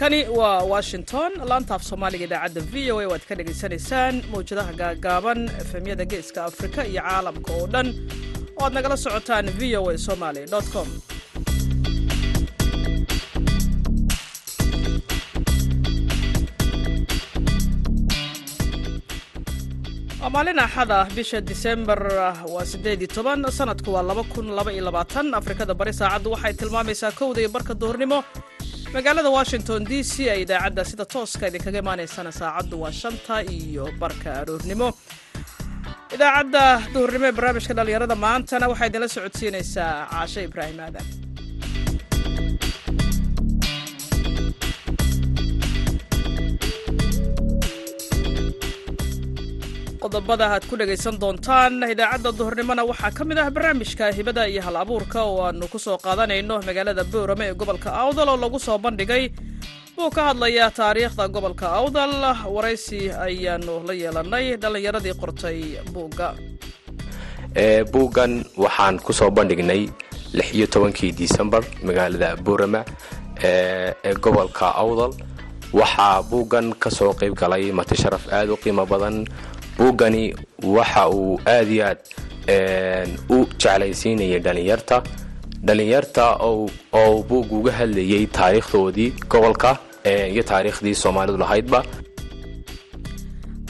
halkani waa washington. Laantaaf soomaaliga idaacadda v o a waad ka dhagaysanaysaan mawjadaha gaagaaban efemyada geeska afrika iyo caalamka oo dhan oo aad nagala socotaan v o a somaly com. Waa maalin axad ah bisha disembar waa siddeed iyo toban sanadku waa laba kun laba iyo labaatan. Afrikada bari saacaddu waxay tilmaamaysaa kowda iyo barka duhurnimo magaalada washington d c ee idaacadda sida tooska idinkaga imaanaysana saacaddu waa shanta iyo barka aroornimo idaacadda duhurnimo ee barnaamijka dhallinyarada maantana waxaa idinla socodsiinaysaa caashe ibraahim aadan qodobada aad ku dhagaysan doontaan idaacadda duhurnimona waxaa ka mid ah barnaamijka hibada iyo hal abuurka oo aanu ku soo qaadanayno. Magaalada boorame ee gobolka awdal oo lagu soo bandhigay wuu ka hadlayaa taariikhda gobolka awdal. Waraysi ayaanu la yeelanay dhallinyaradii qortay buugga. Buuggan waxaan ku soo bandhignay lix iyo tobankii disembar magaalada boorama ee gobolka awdal. Waxaa buuggan ka soo qayb galay mati sharaf aad u qiimo badan buuggani waxa uu aad iyo aad u jeclaysiinayay dhallinyarta dhallinyarta oo buug uga hadlayay taariikhdoodii gobolka iyo taariikhdii soomaalidu lahaydba.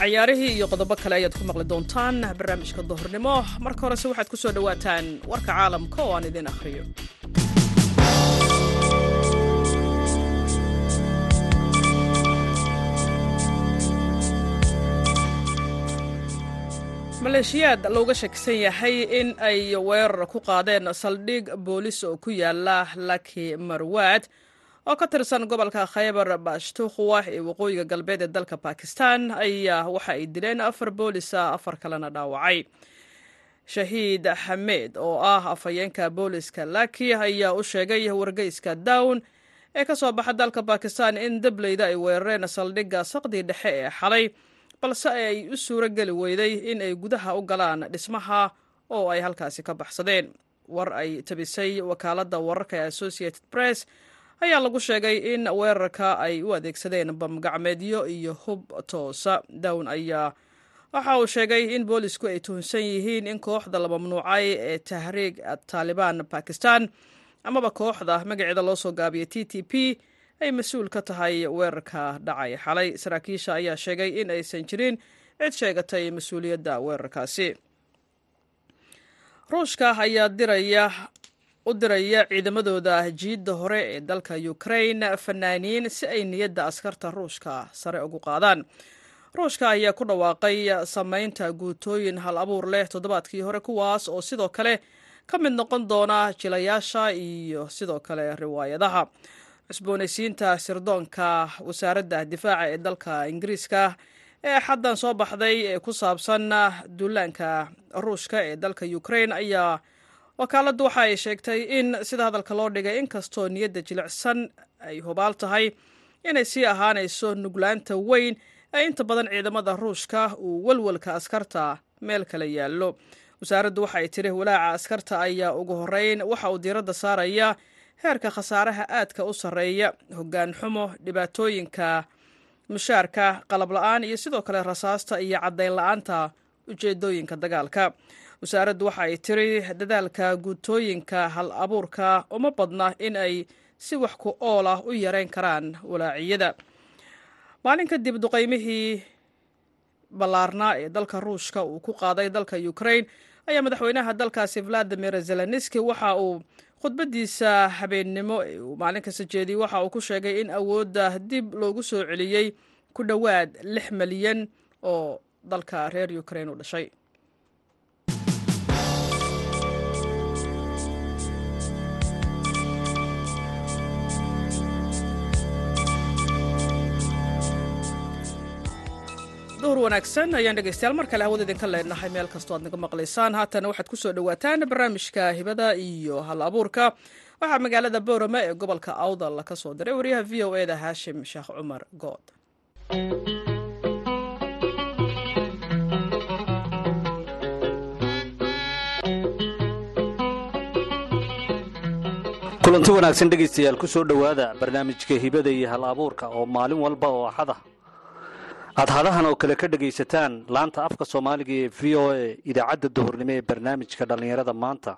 Cayaarihii iyo qodobo kale ayaad ku maqli doontaan barnaamijka duhurnimo. Marka horese waxaad ku soo dhowaataan warka caalamka oo aan idin akhriyo maleeshiyaad looga shakisan yahay in ay weerar ku qaadeen saldhig boolis oo ku yaalla laki marwaad oo ka tirsan gobolka khaybar bashtukhwa ee waqooyiga galbeed ee dalka bakistan ayaa waxa ay dileen afar boolisa afar kalena dhaawacay. Shahiid xameed oo ah afhayeenka booliska laki ayaa u sheegay wargeyska down ee ka soo baxa dalka bakistan in dableyda ay weerareen saldhigga saqdii dhexe ee xalay balse ay u suuro geli weyday in ay gudaha u galaan dhismaha oo ay halkaasi ka baxsadeen. War ay tabisay wakaaladda wararka ee associated press ayaa lagu sheegay in weerarka ay u adeegsadeen bamgacmeedyo iyo hub toosa. Down ayaa waxa uu sheegay in boolisku ay tuhunsan yihiin in kooxda la mamnuucay ee tahriig taalibaan bakistan amaba kooxda magaceeda loo soo gaabiyay t t p ay mas'uul ka tahay weerarka dhacay xalay. Saraakiisha ayaa sheegay in aysan jirin cid sheegatay mas'uuliyadda weerarkaasi. Ruushka ayaa diraya u diraya ciidamadooda jiidda hore ee dalka ukrain fanaaniin si ay niyadda askarta ruushka sare ugu qaadaan. Ruushka ayaa ku dhawaaqay samaynta guutooyin hal abuur leh toddobaadkii hore kuwaas oo sidoo kale ka mid noqon doona jilayaasha iyo sidoo kale riwaayadaha cusboonaysiinta sirdoonka wasaaradda difaaca ee dalka ingiriiska ee xaddan soo baxday ee ku saabsan duulaanka ruushka ee dalka ukrain ayaa wakaaladdu waxa ay sheegtay in sida hadalka loo dhigay inkastoo niyadda jilicsan ay hubaal tahay inay sii ahaanayso nuglaanta weyn ee inta badan ciidamada ruushka uu walwalka askarta meel kale yaallo. Wasaaraddu waxa ay tiri walaaca askarta ayaa ugu horeyn waxa uu diiradda saaraya heerka khasaaraha aadka u sarreeya hoggaan xumo dhibaatooyinka mushaarka qalab la'aan iyo sidoo kale rasaasta iyo caddayn la'aanta ujeedooyinka dagaalka. Wasaaraddu waxa ay tiri dadaalka guutooyinka hal abuurka uma badna in ay si wax ku ool ah u yareyn karaan walaaciyada maalin kadib duqaymihii ballaarnaa ee dalka ruushka uu ku qaaday dalka ukrain ayaa madaxweynaha dalkaasi valadimir zelenski waxa uu khudbadiisa habeennimo ee uu maalin kasta jeediyey waxa uu ku sheegay in awoodda dib loogu soo celiyey ku dhowaad lix malyan oo dalka reer ukrain u dhashay wanaagsan. Ayaan dhegaystayaal mar kale hawada idinka leenahay. Meel kastoo aad naga maqlaysaan haatana waxaad ku soo dhowaataan barnaamijka hibada iyo hal abuurka. Waxaa magaalada boorame ee gobolka awdal ka soo diray wariyaha v o e da haashim sheekh cumar good. Kulanti wanaagsan dhegaystayaal ku dhowaada barnaamijka hibada iyo hal abuurka oo maalin walba oo axada aad hadahan oo kale ka dhegaysataan laanta afka soomaaliga ee v o a idaacadda duhurnimo ee barnaamijka dhallinyarada maanta.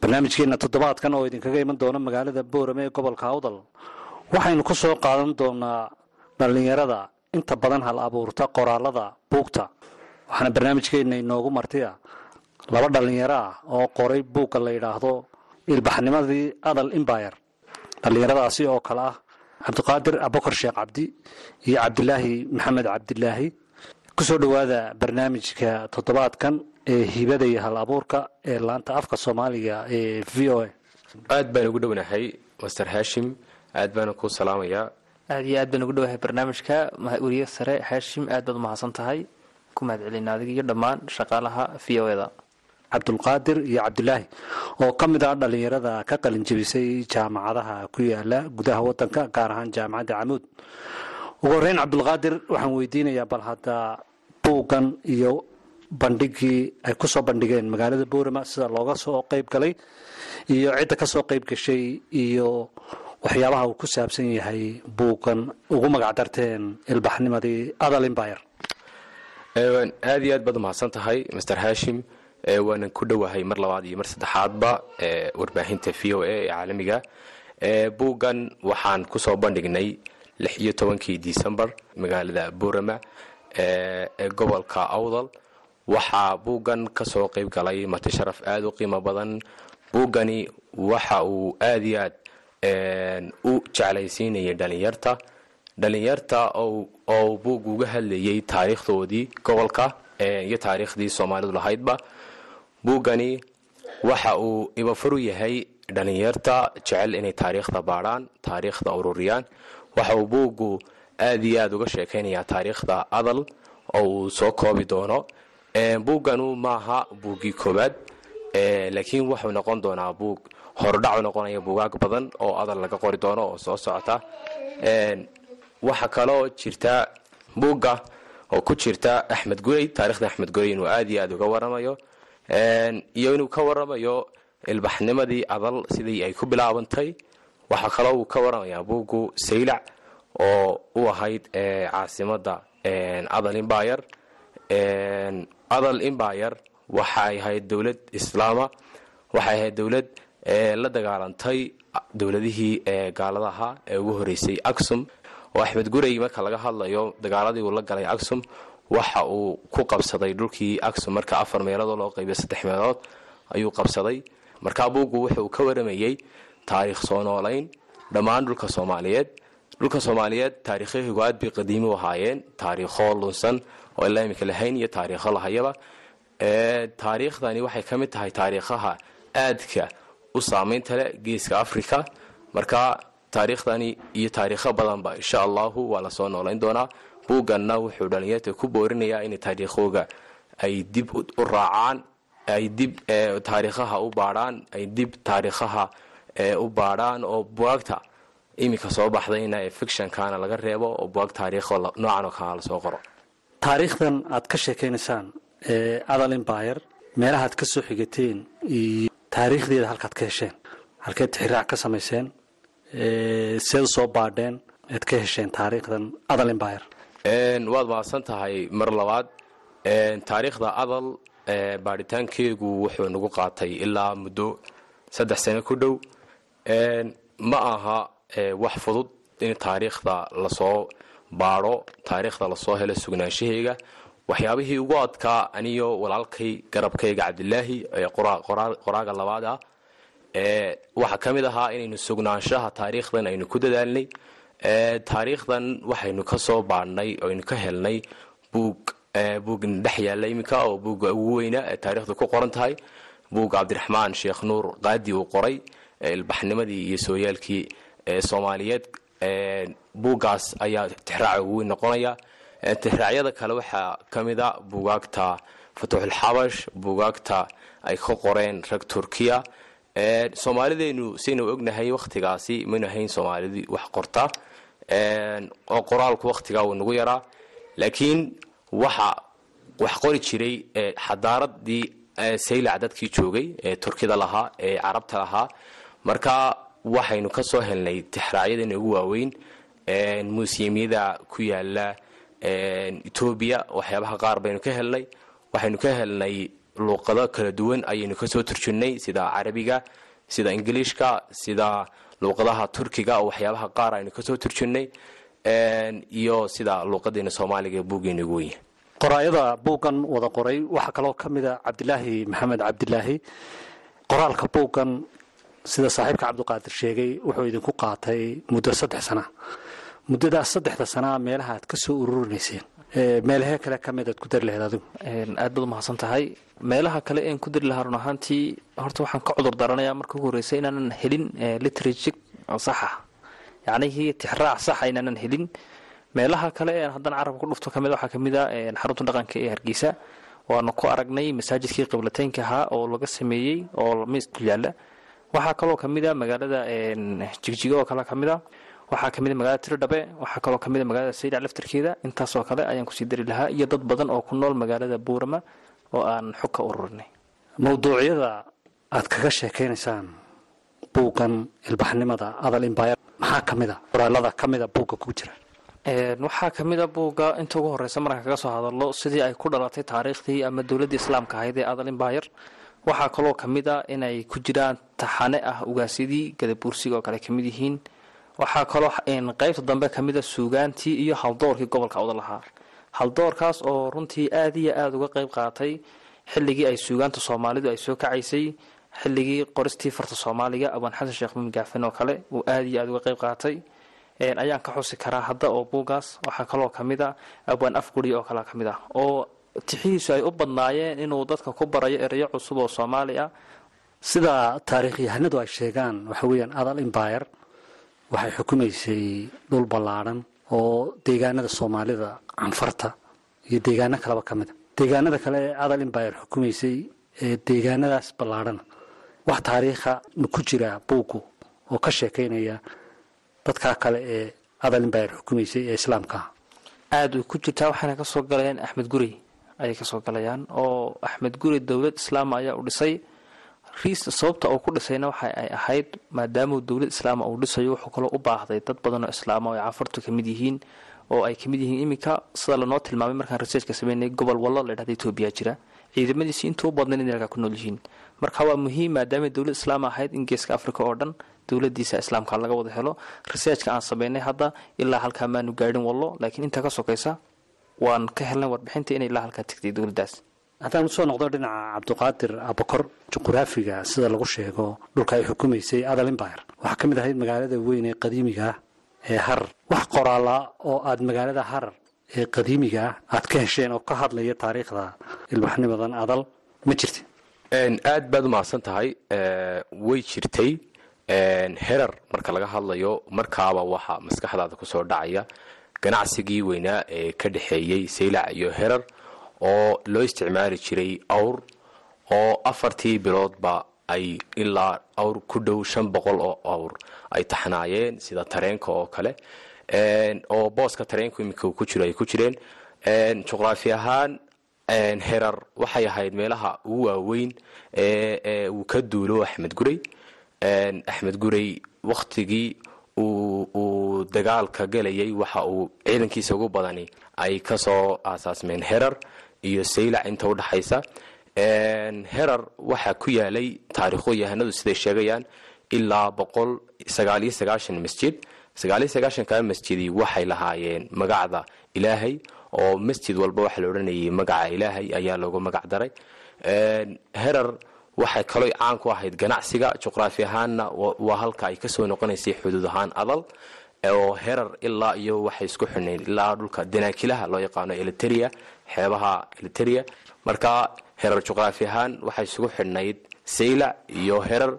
Barnaamijkeenna toddobaadkan oo idinkaga iman doona magaalada boorame ee gobolka awdal. Waxaynu ku soo qaadan doonaa dhallinyarada inta badan hal abuurta qoraalada buugta. Waxaana barnaamijkeenna inoogu martiya laba dhallinyaro ah oo qoray buugga la yidhaahdo ilbaxnimadii adal imbayr dhallinyaradaasi oo kale ah cabdiqaadir abukar sheekh cabdi iyo cabdilaahi maxamed cabdilaahi ku soo dhowaada barnaamijka toddobaadkan ee hibada iyo hal abuurka ee laanta afka soomaaliga ee v o a. Aad baan ugu dhownahay master hashim. Aad baana kuu salaamayaa aad iyo aad baan ugu dhowahay barnaamijka. Weriye sare haashim aad baad umahadsan tahay. Ku mahad celina adiga iyo dhammaan shaqaalaha v o eda cabdulqaadir iyo cabdilaahi oo ka mid ah dhallinyarada ka qalinjebisay jaamacadaha ku yaalla gudaha wadanka gaar ahaan jaamacadda camuud. Ugu horeyn cabdulqaadir waxaan weydiinayaa bal hadda buuggan iyo bandhigii ay ku soo bandhigeen magaalada boorama sida looga soo qeyb galay iyo cidda ka soo qeyb gashay iyo waxyaabaha uu ku saabsan yahay buuggan. Ugu magac darteen ilbaxnimadii adal imbayr aad iyo aad baad umahadsan tahay master hashim waanan ku dhowahay mar labaad iyo mar saddexaadba warbaahinta v o a ee caalamiga buuggan waxaan ku soo bandhignay lix iyo tobankii decembar magaalada boorama ee gobolka awdal. Waxaa buuggan ka soo qeyb galay marti sharaf aad u qiimo badan. Buuggani waxa uu aad iyo aad u jeclaysiinayay dhalinyarta dhalinyarta oo buug uga hadlayay taariikhdoodii gobolka iyo taariikhdii soomaalidu lahaydba buuggani waxa uu ibafaru yahay dhalinyarta jecel inay taariikhda baadhaan taariikhda ururiyaan. Waxa uu buuggu aad iyo aad uga sheekaynayaa taariikhda adal oo uu soo koobi doono. Buugganu maaha buuggii koowaad laakiin wuxuu noqon doonaa buug hordhacu noqonaya buugaag badan oo adal laga qori doono oo soo socota. Waxa kaloo jirta buugga oo ku jirta axmed gurey taarikhda axmed gurey inuu aad iyo aad uga waramayo iyo inuu ka waramayo ilbaxnimadii adal sidii ay ku bilaabantay waxaa kaloo uu ka waramayaa buuggu saylac oo u ahayd caasimada adal imbayr adal imbayr waxay ahayd dowlad islaama waxay ahayd dowlad la dagaalantay dowladihii gaaladaha ee ugu horeysay aksum. Oo axmed gurey marka laga hadlayo dagaaladii uu la galay aksum waxa uu ku qabsaday dhulkii aksum marka afar meeloodoo loo qaybiyo saddex meelood ayuu qabsaday. Markaa buuggu wuxuu ka waramayey taariikh soo noolayn dhammaan dhulka soomaaliyeed. Dhulka soomaaliyeed taariikhahigu aad bay qadiimi ahaayeen taariikho lunsan oo ilaa lahayn iyo taariikho lahayaba. Taariikhdani waxay ka mid tahay taariikhaha aadka u saameynta leh geeska africa marka taariikhdani iyo taariikho badanba insha allahu waa la soo noolayn doonaa buugganna wuxuu dhalinyarta ku boorinayaa inay taariikhooga ay dib u raacaan ay dib taariikhaha u baadhaan ay dib taariikhaha u baadhaan oo bugaagta iminka soo baxdayna ee fictionkana laga reebo oo bugaag taariikho noocan oo kala la soo qoro. Taariikhdan aad ka sheekaynaysaan ee adal imbayr meelahaad ka soo xigateen iyo taariikhdeeda halkaad ka hesheen halkeed tixiraac ka samayseen seed soo baadheen eed ka hesheen taariikhdan adal imbayr waad mahadsan tahay mar labaad. Taariikhda adal baadhitaankeegu wuxuu nagu qaatay ilaa muddo saddex sano ku dhow. Ma aha wax fudud in taariikhda la soo baadho taariikhda la soo helo sugnaanshaheega waxyaabihii ugu adkaa aniyo walaalkay garabkayga cabdilaahi ee qoraaga labaad ah. Waxaa ka mid ahaa inaynu sugnaanshaha taariikhdan aynu ku dadaalnay taariikhdan waxaynu ka soo baadhnay aynu ka helnay buug buugna dhex yaalla iminka oo buugga ugu weyna ee taarikhda ku qoran tahay. Buugga cabdiraxmaan sheekh nuur qaadi uu qoray ilbaxnimadii iyo sooyaalkii soomaaliyeed. Buuggaas ayaa tixraaca ugu weyn noqonaya. Tixraacyada kale waxaa ka mid a buugaagta fatuuxulxabash buugaagta ay ka qoreen rag turkiya. Soomaalideenu saynu ognahay wakhtigaasi maynu ahayn soomaalidii wax qorta oo qoraalku wakhtigaa uu nagu yaraa. Laakiin waxa wax qori jiray xadaaradii saylac dadkii joogay ee turkida lahaa ee carabta lahaa. Marka waxaynu ka soo helnay tixraacyadan ugu waaweyn muusiyamyada ku yaalla etoobiya waxyaabaha qaar baynu ka helnay. Waxaynu ka helnay luuqado kala duwan ayaynu ka soo turjunnay sida carabiga sida ingiliishka sida luuqadaha turkiga oo waxyaabaha qaar aynu ka soo turjunnay iyo sida luuqadeena soomaaliga buuggeena ugu wenya qoraayada buuggan wada qoray. Waxaa kaloo ka mida cabdilaahi maxamed cabdilaahi qoraalka buuggan sida saaxiibka cabdiqaadir sheegay wuxuu idinku qaatay muddo saddex sana. Muddadaas saddexda sanaa meelaha aad ka soo ururinayseen meelahee kale ka mid aad ku dari lahayd adigu. Aad baad umahadsan tahay meelaha kale een ku dari lahaa run ahaantii horta waxaan ka cudur daranayaa marka ugu horreysa inaanan helin literature saxa. Yacnihii tixraac saxa inaanan helin. Meelaha kale ee haddana carabka ku dhufto ka mid waxaa ka mid a xarunta dhaqanka ee hargeysa. Waanu ku aragnay masaajidkii qiblateynka ahaa oo laga sameeyey oo mis ku yaalla waxaa kaloo ka mid a magaalada jigjiga oo kale ka mid a waxaa ka mid a magaalada tirdhabe waxaa kaloo ka mid a magaalada saydac laftarkeeda intaasoo kale ayaan ku sii dari lahaa iyo dad badan oo ku nool magaalada buurama oo aan xog ka ururinay mawduucyada aad kaga sheekaynaysaan buuggan ilbaxnimada adal imbayr maxaa ka mid a qoraalada ka mida buugga ku jira. Waxaa ka mid a buugga inta ugu horeysa markaan kaga soo hadallo sidii ay ku dhalatay taariikhdii ama dowladdii islaamka ahayd ee adal imbayr waxaa kaloo ka mid a inay ku jiraan taxane ah ugaasyadii gadabuursiga oo kale ka mid yihiin waxaa kaloo qeybta dambe ka mid a suugaantii iyo haldoorkii gobolka oda lahaa. Haldoorkaas oo runtii aad iyo aada uga qeyb qaatay xilligii ay suugaanta soomaalidu ay soo kacaysay xilligii qoristii farta soomaaliga abaan xasan sheekh mumin gaafin oo kale uu aada iyo aada uga qeyb qaatay. Ayaan ka xusi karaa hadda oo buuggaas waxaa kaloo ka mid a abwaan afguri oo kale ka mid ah oo tixihiisu ay u badnaayeen inuu dadka ku barayo ereyo cusub oo soomaali ah. Sida taariikhyahanadu ay sheegaan waxa weeyaan adal imbayr waxay xukumaysay dhul ballaadhan oo deegaanada soomaalida canfarta iyo deegaano kaleba ka mid a deegaanada kale ee adal imbayr xukumaysay ee deegaanadaas ballaadhana wax taariikha ma ku jira buuggu oo ka sheekaynaya dadkaa kale ee adal imbayr xukumaysay ee islaamka? Ah aada u ku jirtaa waxayna ka soo galayaan axmed guri. Ayay ka soo galayaan oo axmed guri dowlad islaama ayaa u dhisay riis sababta uu ku dhisayna waxa ay ahayd maadaamuu dowlad islaama uu dhisayo wuxuu kaloo u baahday dad badan oo islaama oo ay cafartu ka mid yihiin oo ay ka mid yihiin iminka sida lanoo tilmaamay markaan researchka sameynay gobol wallo la dhahda etoobiya jira. Ciidamadiisi intuu badnayn inay halkaa ku nool yihiin. Marka waa muhiim maadaamay dowlad islaama ahayd in geeska africa oo dhan dowladiisa islaamka laga wada helo researchka aan sameynay hadda ilaa halkaa maanu gaadhin wallo laakiin intaa ka sokaysa waan ka helnay warbixinta inay ilaa halkaa tegtay dowladdaas haddaan u soo noqdo dhinaca cabdiqaadir abakor juquraafiga sida lagu sheego dhulka ay xukumaysay adal imbayr waxaa ka mid ahayd magaalada weyn ee qadiimiga ah ee harar wax qoraala oo aad magaalada harar ee qadiimiga ah aad ka hesheen oo ka hadlaya taariikhda ilbaxnimadan adal ma jirti? Aad baad u mahadsan tahay way jirtay. Herar marka laga hadlayo markaaba waxaa maskaxdaada ku soo dhacaya ganacsigii weynaa ee ka dhexeeyey saylac iyo herar oo loo isticmaali jiray awr oo afartii biloodba ay ilaa awr ku dhow shan boqol oo awr ay taxnaayeen sida tareenka oo kale oo booska tareenku iminka ku jiro ay ku jireen. Juqraafi ahaan herar waxay ahayd meelaha ugu waaweyn ee uu ka duulo axmed gurey. Axmed gurey wakhtigii uu dagaalka gelayay waxa uu ciidankiisa ugu badani ay ka soo aasaasmeen herar iyo saylac inta udhaxaysa herar waxaa ku yaalay taariikhoyahanadu siday sheegayaan ilaa masjid. Masjidi waxay lahaayeen magacda ilaahay oo masjid walba waxaa la odhanayay magaca ilaahay ayaa loogu magac daray. Herar waxay kaloo caan ku ahayd ganacsiga juqraafi ahaanna waa halka ay ka soo noqonaysay xuduud ahaan adal oo herar ilaa iyo waxay isku xidhnayd ilaa dhulka danaakilaha loo yaqaano eliteria xeebaha eliteria marka herar juqraafi ahaan waxay isugu xidhnayd saylac iyo herar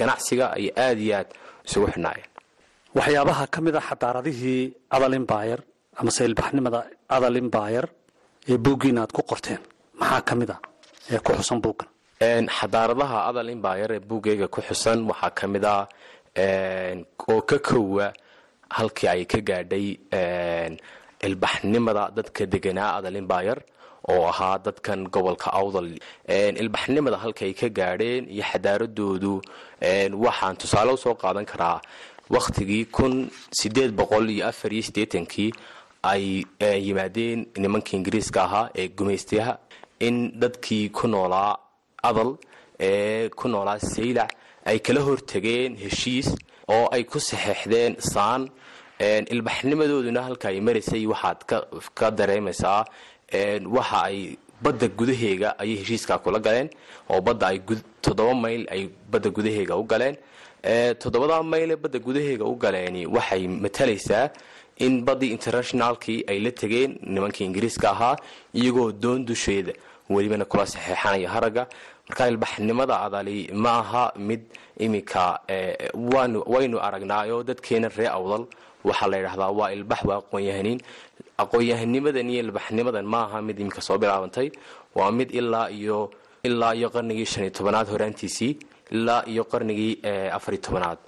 ganacsiga ay aada iyo aad isugu xidhnaayeen. Waxyaabaha ka mid a xadaaradihii adal imbayr amase ilbaxnimada adal imbayr ee buuggiina aad ku qorteen maxaa ka mid a ee ku xusan buuggan xadaaradaha adal imbayr ee buuggeyga ku xusan waxaa ka mid a oo ka kowa halkii ay ka gaadhay ilbaxnimada dadka deganaa adal imbayr oo ahaa dadkan gobolka awdal. Ilbaxnimada halkaay ka gaadheen iyo xadaaradoodu waxaan tusaale u soo qaadan karaa wakhtigii kun sideed boqol iyo afar iyo siddeetankii ay yimaadeen nimanka ingiriiska ahaa ee gumaystayaha. In dadkii ku noolaa adal ee ku noolaa saylac ay kala hortageen heshiis oo ay ku saxeexdeen saan ilbaxnimadooduna halka ay maraysay waxaad ka dareemaysaa waxa ay badda gudaheega ayay heshiiskaa kula galeen oo badda ay toddoba mayl ay badda gudaheega u galeen. Toddobada mayl ee badda gudaheega u galeeni waxay matalaysaa in baddii internationaalkii ay la tegeen nimankii ingiriiska ahaa iyagoo doon dusheeda welibana kula saxeexanaya haragga marka ilbaxnimada adali ma aha mid iminka waynu aragnaayo dadkeena ree awdal. Waxaa la waa ilbax waa aqoon-yahaniin. Aqoon-yahanimadan iyo ilbaxnimadan ma aha mid iminka soo bilaabantay. Waa mid ilaa iyo ilaa iyo qarnigii shan iyo tobanaad horaantiisii ilaa iyo qarnigii afariyo tobanaad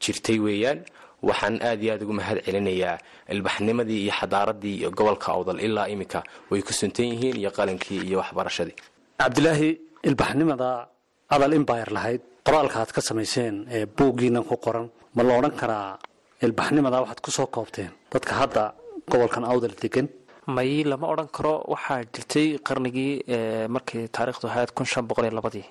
jirtay weeyaan. Waxaan aad iyo aad ugu mahad celinayaa ilbaxnimadii iyo xadaaradii gobolka awdal ilaa iminka way ku suntan yihiin iyo qalankii iyo waxbarashadii. Cabdilaahi ilbaxnimada adal imbayr lahayd qoraalka aad ka samayseen ee buuggiinan ku qoran ma la odhan karaa ilbaxnimada waxaad ku soo koobteen dadka hadda gobolkan awdal degan may lama odhan karo waxaa jirtay qarnigii markii taarikhdu ahayd kun shan boqol iyo labadii.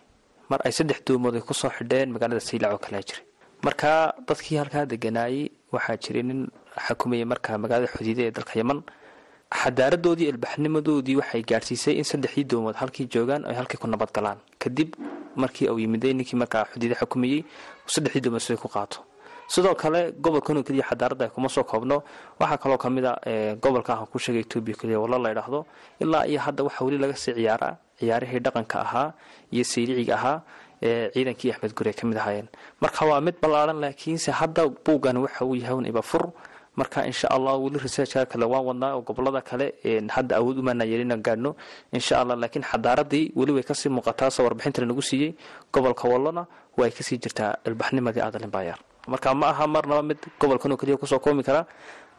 Mar ay saddex doomood ay ku soo xidheen magaalada saylac oo kalea jiray. Marka dadkii halkaa deganaayey waxaa jiray nin xukumayay markaa magaalada xudiida ee dalka yaman xadaaradoodii ilbaxnimadoodii waxay gaadhsiisay in saddexdii doomood halkii joogaan ay halkii ku nabad galaan. Kadib markii uu yimiday ninkii markaa xudiida xukumayey saddexdii doomood siday ku qaato. Sidoo kale gobolkan keliya xadaaradda kuma soo koobno waxaa kaloo ka mid a gobolka ah ku sheegay etoobiya keliya walla la ydhaahdo ilaa iyo hadda waxaa weli laga sii ciyaaraa ciyaarihii dhaqanka ahaa iyo sayliciga ahaa ee ciidankii axmed guri ay ka ahaayeen. Marka waa mid ballaaran laakiinse hadda buuggan waxa uu yahay un ibafur marka insha allah weli researchka kale waan wadnaa oo gobollada kale hadda awood umaana yeelina gaadhno insha allah laakiin xadaaradii weli way ka sii muuqataa soo warbixinta lanagu siiyey gobolka wallona way ka sii jirtaa ilbaxnimadii adalinbayar marka ma aha marnaba mid gobolkan oo keliya ku soo koomi karaa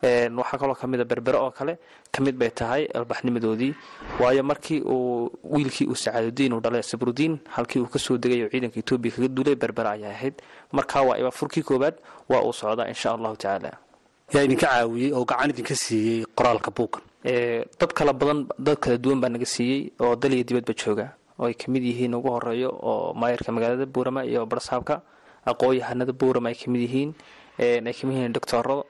waxaa kaloo kamida berbere oo kale ka mid bay tahay albaxnimadoodii. Waayo markii uu wiilkii uu sacaadudiin uu dhalay sabrudiin halkii uu ka soo degay oo ciidanka etoobiya kaga duulay berbere ayay ahayd. Marka waa ibafurkii koobaad waa uu socdaa insha allahu tacaala yaa idinka caawiyey oo gacan idinka siiyey qoraalka buuggan dad kala badan dad kala duwan baa naga siiyey oo daliya dibadba jooga. Oo ay ka mid yihiin ugu horeeyo oo maayarka magaalada buurama iyo barsaabka aqoon-yahanada buurama ay ka mid yihiin. Ay ka mid yihiin doctoro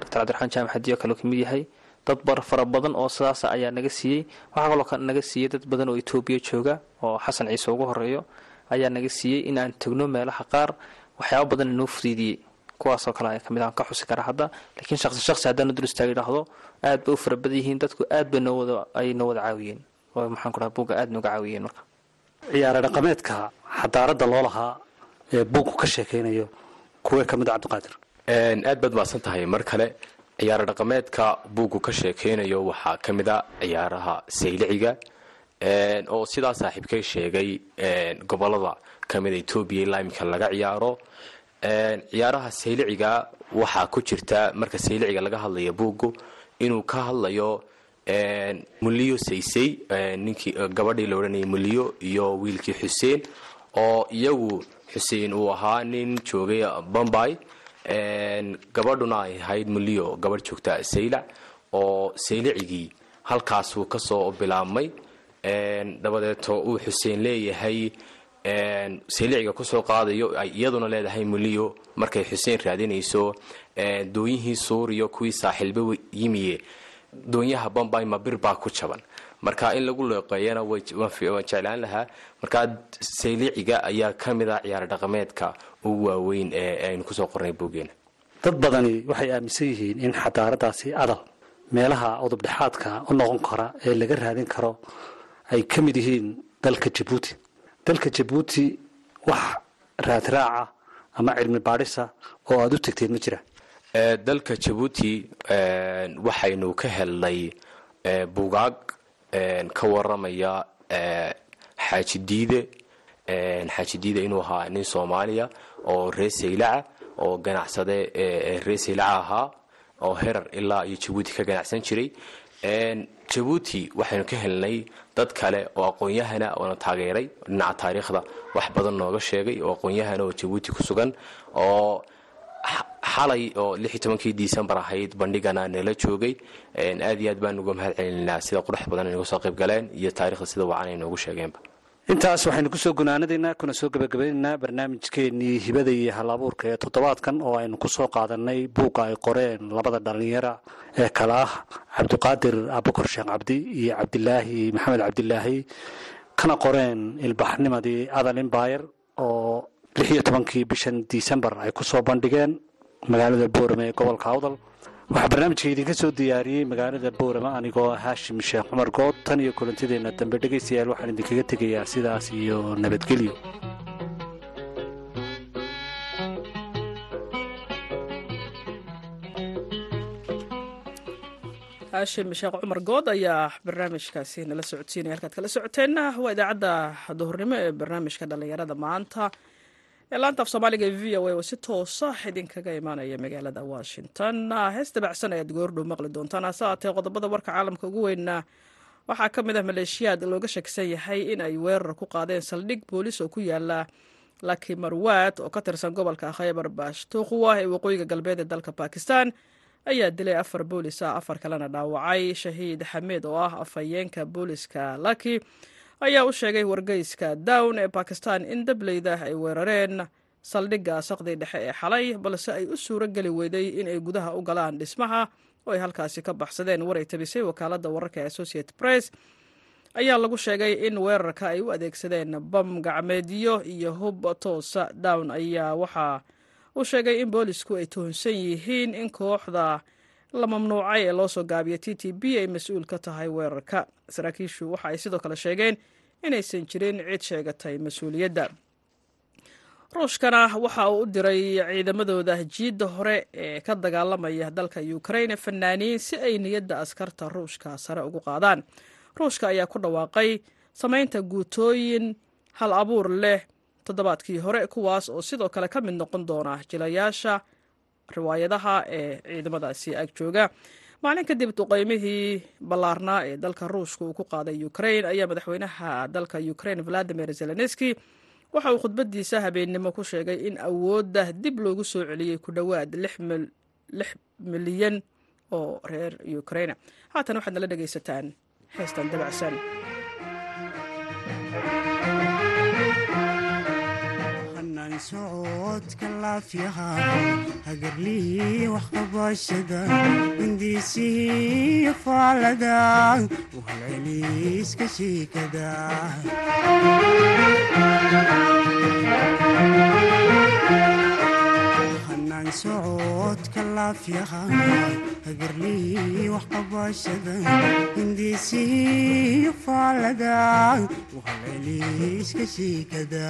doctor cabdiraxmaan jaamac hadiyo kaloo ka mid yahay. Dad bar fara badan oo sidaas ayaa naga siiyey. Waxaa kaloo naga siiyey dad badan oo etoobiya jooga oo xasan ciise ugu horeeyo ayaa naga siiyey in aan tegno meelaha qaar. Waxyaaba badan inoo fudiidiyey kuwaasoo kale ka mid aan ka xusi kara hadda. Laakiin shaqsi shaqsi haddaanu dul istaag idhaahdo aad bay u fara badan yihiin. Dadku aad bay noo wada ay noo wada caawiyeen. Oo maxaan ku dhaha buugga aad nooga caawiyeen marka. Ciyaare dhaqameedka xadaaradda loo lahaa ee buugku ka sheekaynayo kuwee ka mid a cabdiqaadir? Aad baad mahadsan tahay mar kale ciyaaro dhaqameedka buuggu ka sheekaynayo waxaa ka mid a ciyaaraha sayliciga oo sidaa saaxiibkay sheegay gobollada kamida etoobiya ilaa iminka laga ciyaaro ciyaaraha sayliciga waxaa ku jirta marka sayliciga laga hadlaya buuggu inuu ka hadlayo muliyo saysay ninkii gabadhii la odhanayay muliyo iyo wiilkii xuseen oo iyagu xuseen uu ahaa nin joogay bombay. Gabadhuna ay ahayd muliyo gabadh joogta saylac oo saylicigii halkaasuu ka soo bilaabmay. Dabadeeto uu xuseen leeyahay sayliciga ku soo qaadayo ay iyaduna leedahay muliyo. Markay xuseen raadinayso doonyihii suuriyo kuwii saaxiilba yimiye. Doonyaha bombay ma baa ku jaban. Marka in lagu leeqeeyana waan jeclaan lahaa. Markaa sayliciga ayaa ka mid ah ciyaar dhaqameedka ugu waaweyn ee aynu ku soo qornay buuggeena dad badani waxay aaminsan yihiin in xadaaradaasi adal meelaha udubdhexaadka u noqon kara ee laga raadin karo ay ka mid yihiin dalka jabuuti dalka jabuuti wax raadraaca ama cilmi baadhisa oo aada u tegteed ma jira. Dalka jabuuti waxaynu ka helnay bugaag ka waramaya xaaji diide xaaji diide inuu ahaa nin soomaaliya oo reer saylaca oo ganacsade reer saylaca ahaa oo herar ilaa iyo jabuuti ka ganacsan jiray jabuuti waxaynu ka helnay dad kale oo aqoon-yahana oona taageeray dhinaca taariikhda. Wax badan nooga sheegay oo aqoon-yahana oo jabuuti ku sugan oo xalay oo lix iyo tobankii disembar ahayd bandhigana nala joogay. Aad iyo aad baan uga mahad sida qurux badan ay soo qayb galeen iyo taarikhda sida wacan ay noogu sheegeenba intaas waxaynu ku soo gunaanadaynaa kuna soo gebagabaynaynaa barnaamijkeenii hibada iyo hal abuurka ee toddobaadkan oo aynu ku soo qaadanay buugga ay qoreen labada dhallinyara ee kale ah cabdiqaadir abukar sheekh cabdi iyo cabdilaahi maxamed cabdilaahi kana qoreen ilbaxnimadii adal imbayr oo lix iyo tobankii bishan disembar ay ku soo bandhigeen magaalada boorame ee gobolka awdal waxaa barnaamijka idinka soo diyaariyey magaalada boorame anigoo haashim sheekh cumar good. Tan iyo kulantideenna dambe dhegaystayaal waxaan idinkaga tegayaa sidaas iyo nabadgelyo haashim sheekh cumar good ayaa barnaamijkaasi nala socodsiinaya. Halkaad kala socoteenna waa idaacadda duhurnimo ee barnaamijka dhallinyarada maanta laanta af soomaaliga ee v o a oo si toosa idinkaga imaanaya magaalada washington. Hees dabacsan ayaad goordhow maqli doontaan hase aatee qodobada warka caalamka ugu weynna. Waxaa ka mid ah maleeshiyaad looga shakisan yahay in ay weerar ku qaadeen saldhig boolis oo ku yaalla laki marwaad oo ka tirsan gobolka khaybar baashtuuqwa ee waqooyiga galbeed ee dalka bakistan ayaa dilay afar boolis ah afar kalena dhaawacay. Shahiid xameed oo ah afhayeenka booliska laki ayaa u sheegay wargeyska down ee bakistan in dableyda ay weerareen. Saldhigga saqdii dhexe ee xalay balse ay u suuro geli weyday in ay gudaha u galaan dhismaha oo ay halkaasi ka baxsadeen. War ay tabisay wakaaladda wararka ee associated press ayaa lagu sheegay in weerarka ay u adeegsadeen bam gacmeedyo iyo hub toosa. Down ayaa waxaa uu sheegay in boolisku ay tuhunsan yihiin in kooxda la mamnuucay ee loo soo gaabiyay t t b ay mas'uul ka tahay weerarka. Saraakiishu waxa ay sidoo kale sheegeen inaysan jirin cid sheegatay mas'uuliyadda. Ruushkana waxa uu u diray ciidamadooda jiidda hore ee ka dagaalamaya dalka ukraine fanaaniin si ay niyadda askarta ruushka sare ugu qaadaan. Ruushka ayaa ku dhawaaqay samaynta guutooyin hal abuur leh toddobaadkii hore kuwaas oo sidoo kale ka mid noqon doona jilayaasha riwaayadaha ee ciidamadaasi ag jooga. Maalin kadib duqeymihii ballaarnaa ee dalka ruushka uu ku qaaday ukraine ayaa madaxweynaha dalka ukraine valadimir zelenski waxa uu khudbadiisa habeennimo ku sheegay in awoodda dib loogu soo celiyey ku dhowaad lix milyan oo reer ukraine. Haatan waxaad nala dhegaysataan heestan dabacsan socodka laafyaha hagarlihii waxqabashada hindiisihii faalada. Uhalceliiska shiikada socodka laafyaha hagarlihii waxqabashada hindiisihii faalada uhalceliiska shiikada.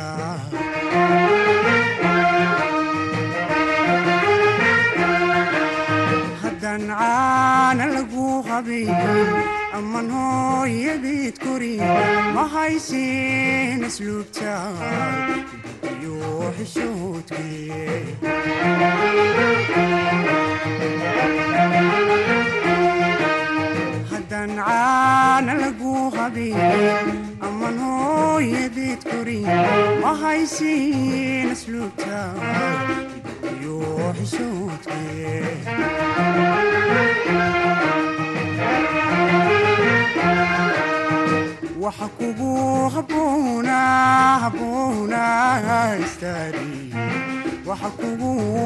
Haddaan caana lagu qabayn amman hooyadeed korin ma haysin asluubta iyo xishoodkee haddaan caana lagu qabayn amman hooyadeed korin ma haysin asluubta. Iyo xishoodkee waxa kugu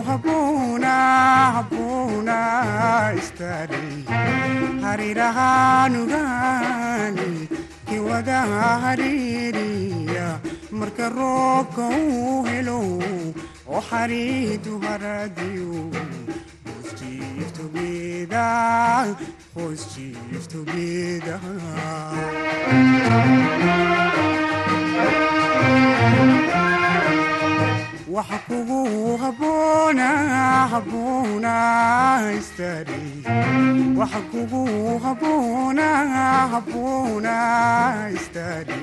haboona istaari harirahaanugaani kiwada hariiriya marka roobka uu helo oo xariidu haradiyo hoos together hoos jiif together waxa kugu haboona haboona istaari waxa kugu haboona haboona istaari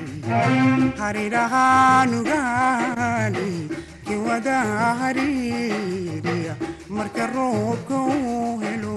harirahaanugaani kiwada hariiriya marka roobka uu helo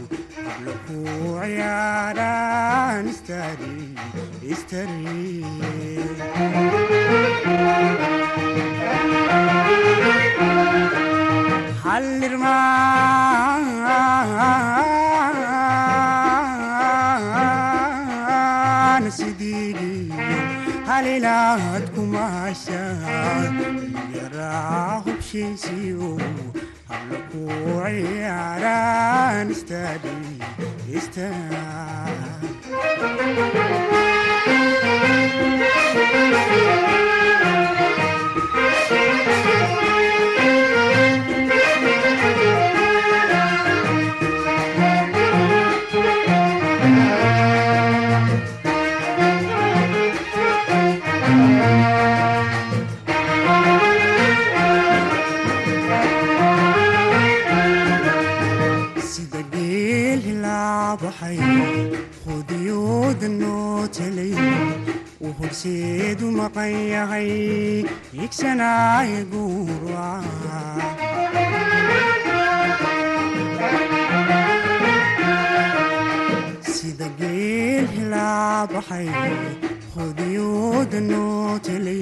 hoosjiiftogeeda hoosjiiftogeeda hallirmaan sidii halilaad kumaashan dhalyaraa hubshiisiyu habla ku ciyaaraan istari istari hallirmaan sidii halilaad kumaashan yaraa hubshiisiyo habla ku ciyaaraan istari istari yahay higsanaayo guurwaca sida geel hilaabaxay khudiyooda noo telay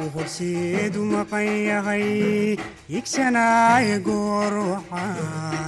uu horseedu maqan yahay higsanaayo goorwacan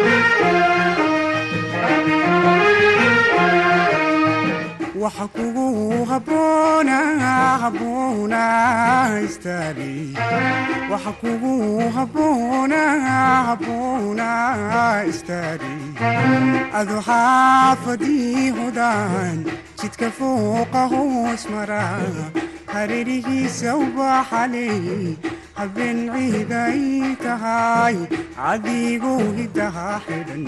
waxa kugu haboona adu xaafadii hodaan jidka fooqa hoos mara. Hareerihiisa ubaxaley habeen ciiday tahay. Cadigu hidaha xidhan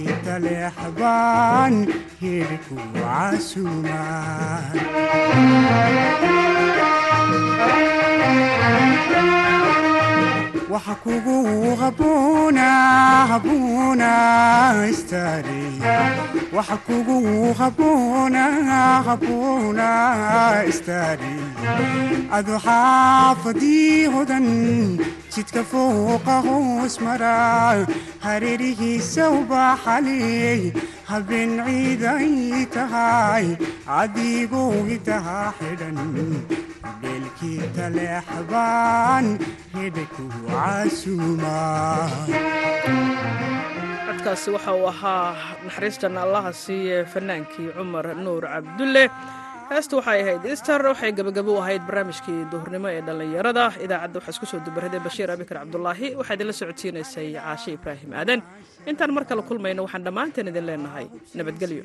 belkii taleexbaan hirku casuumaan waxa kugu haboona adu xaafadii hodan jidka fooqa hoos mara. Hareerihiisa ubaxaley habeen ciiday tahay. Cadigu hidaha xidhan beelkii taleexbaan hidhku casuumaa codkaasi waxa uu ahaa naxariistan allaha siiye fanaankii cumar nuur cabdulle. Heesta waxay ahayd ister waxay gebagabo u ahayd barnaamijkii duhurnimo ee dhallinyarada. Idaacadda waxaa isku soo dubaraday bashiir abikar cabdulaahi waxaa idinla socodsiinaysay caashe ibraahim aadan. Intaan mar kale kulmayno waxaan dhammaanteen idin leenahay. Nabadgelyo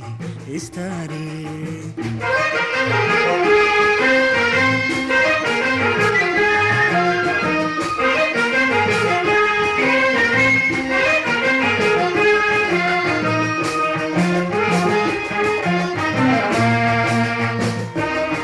estaré.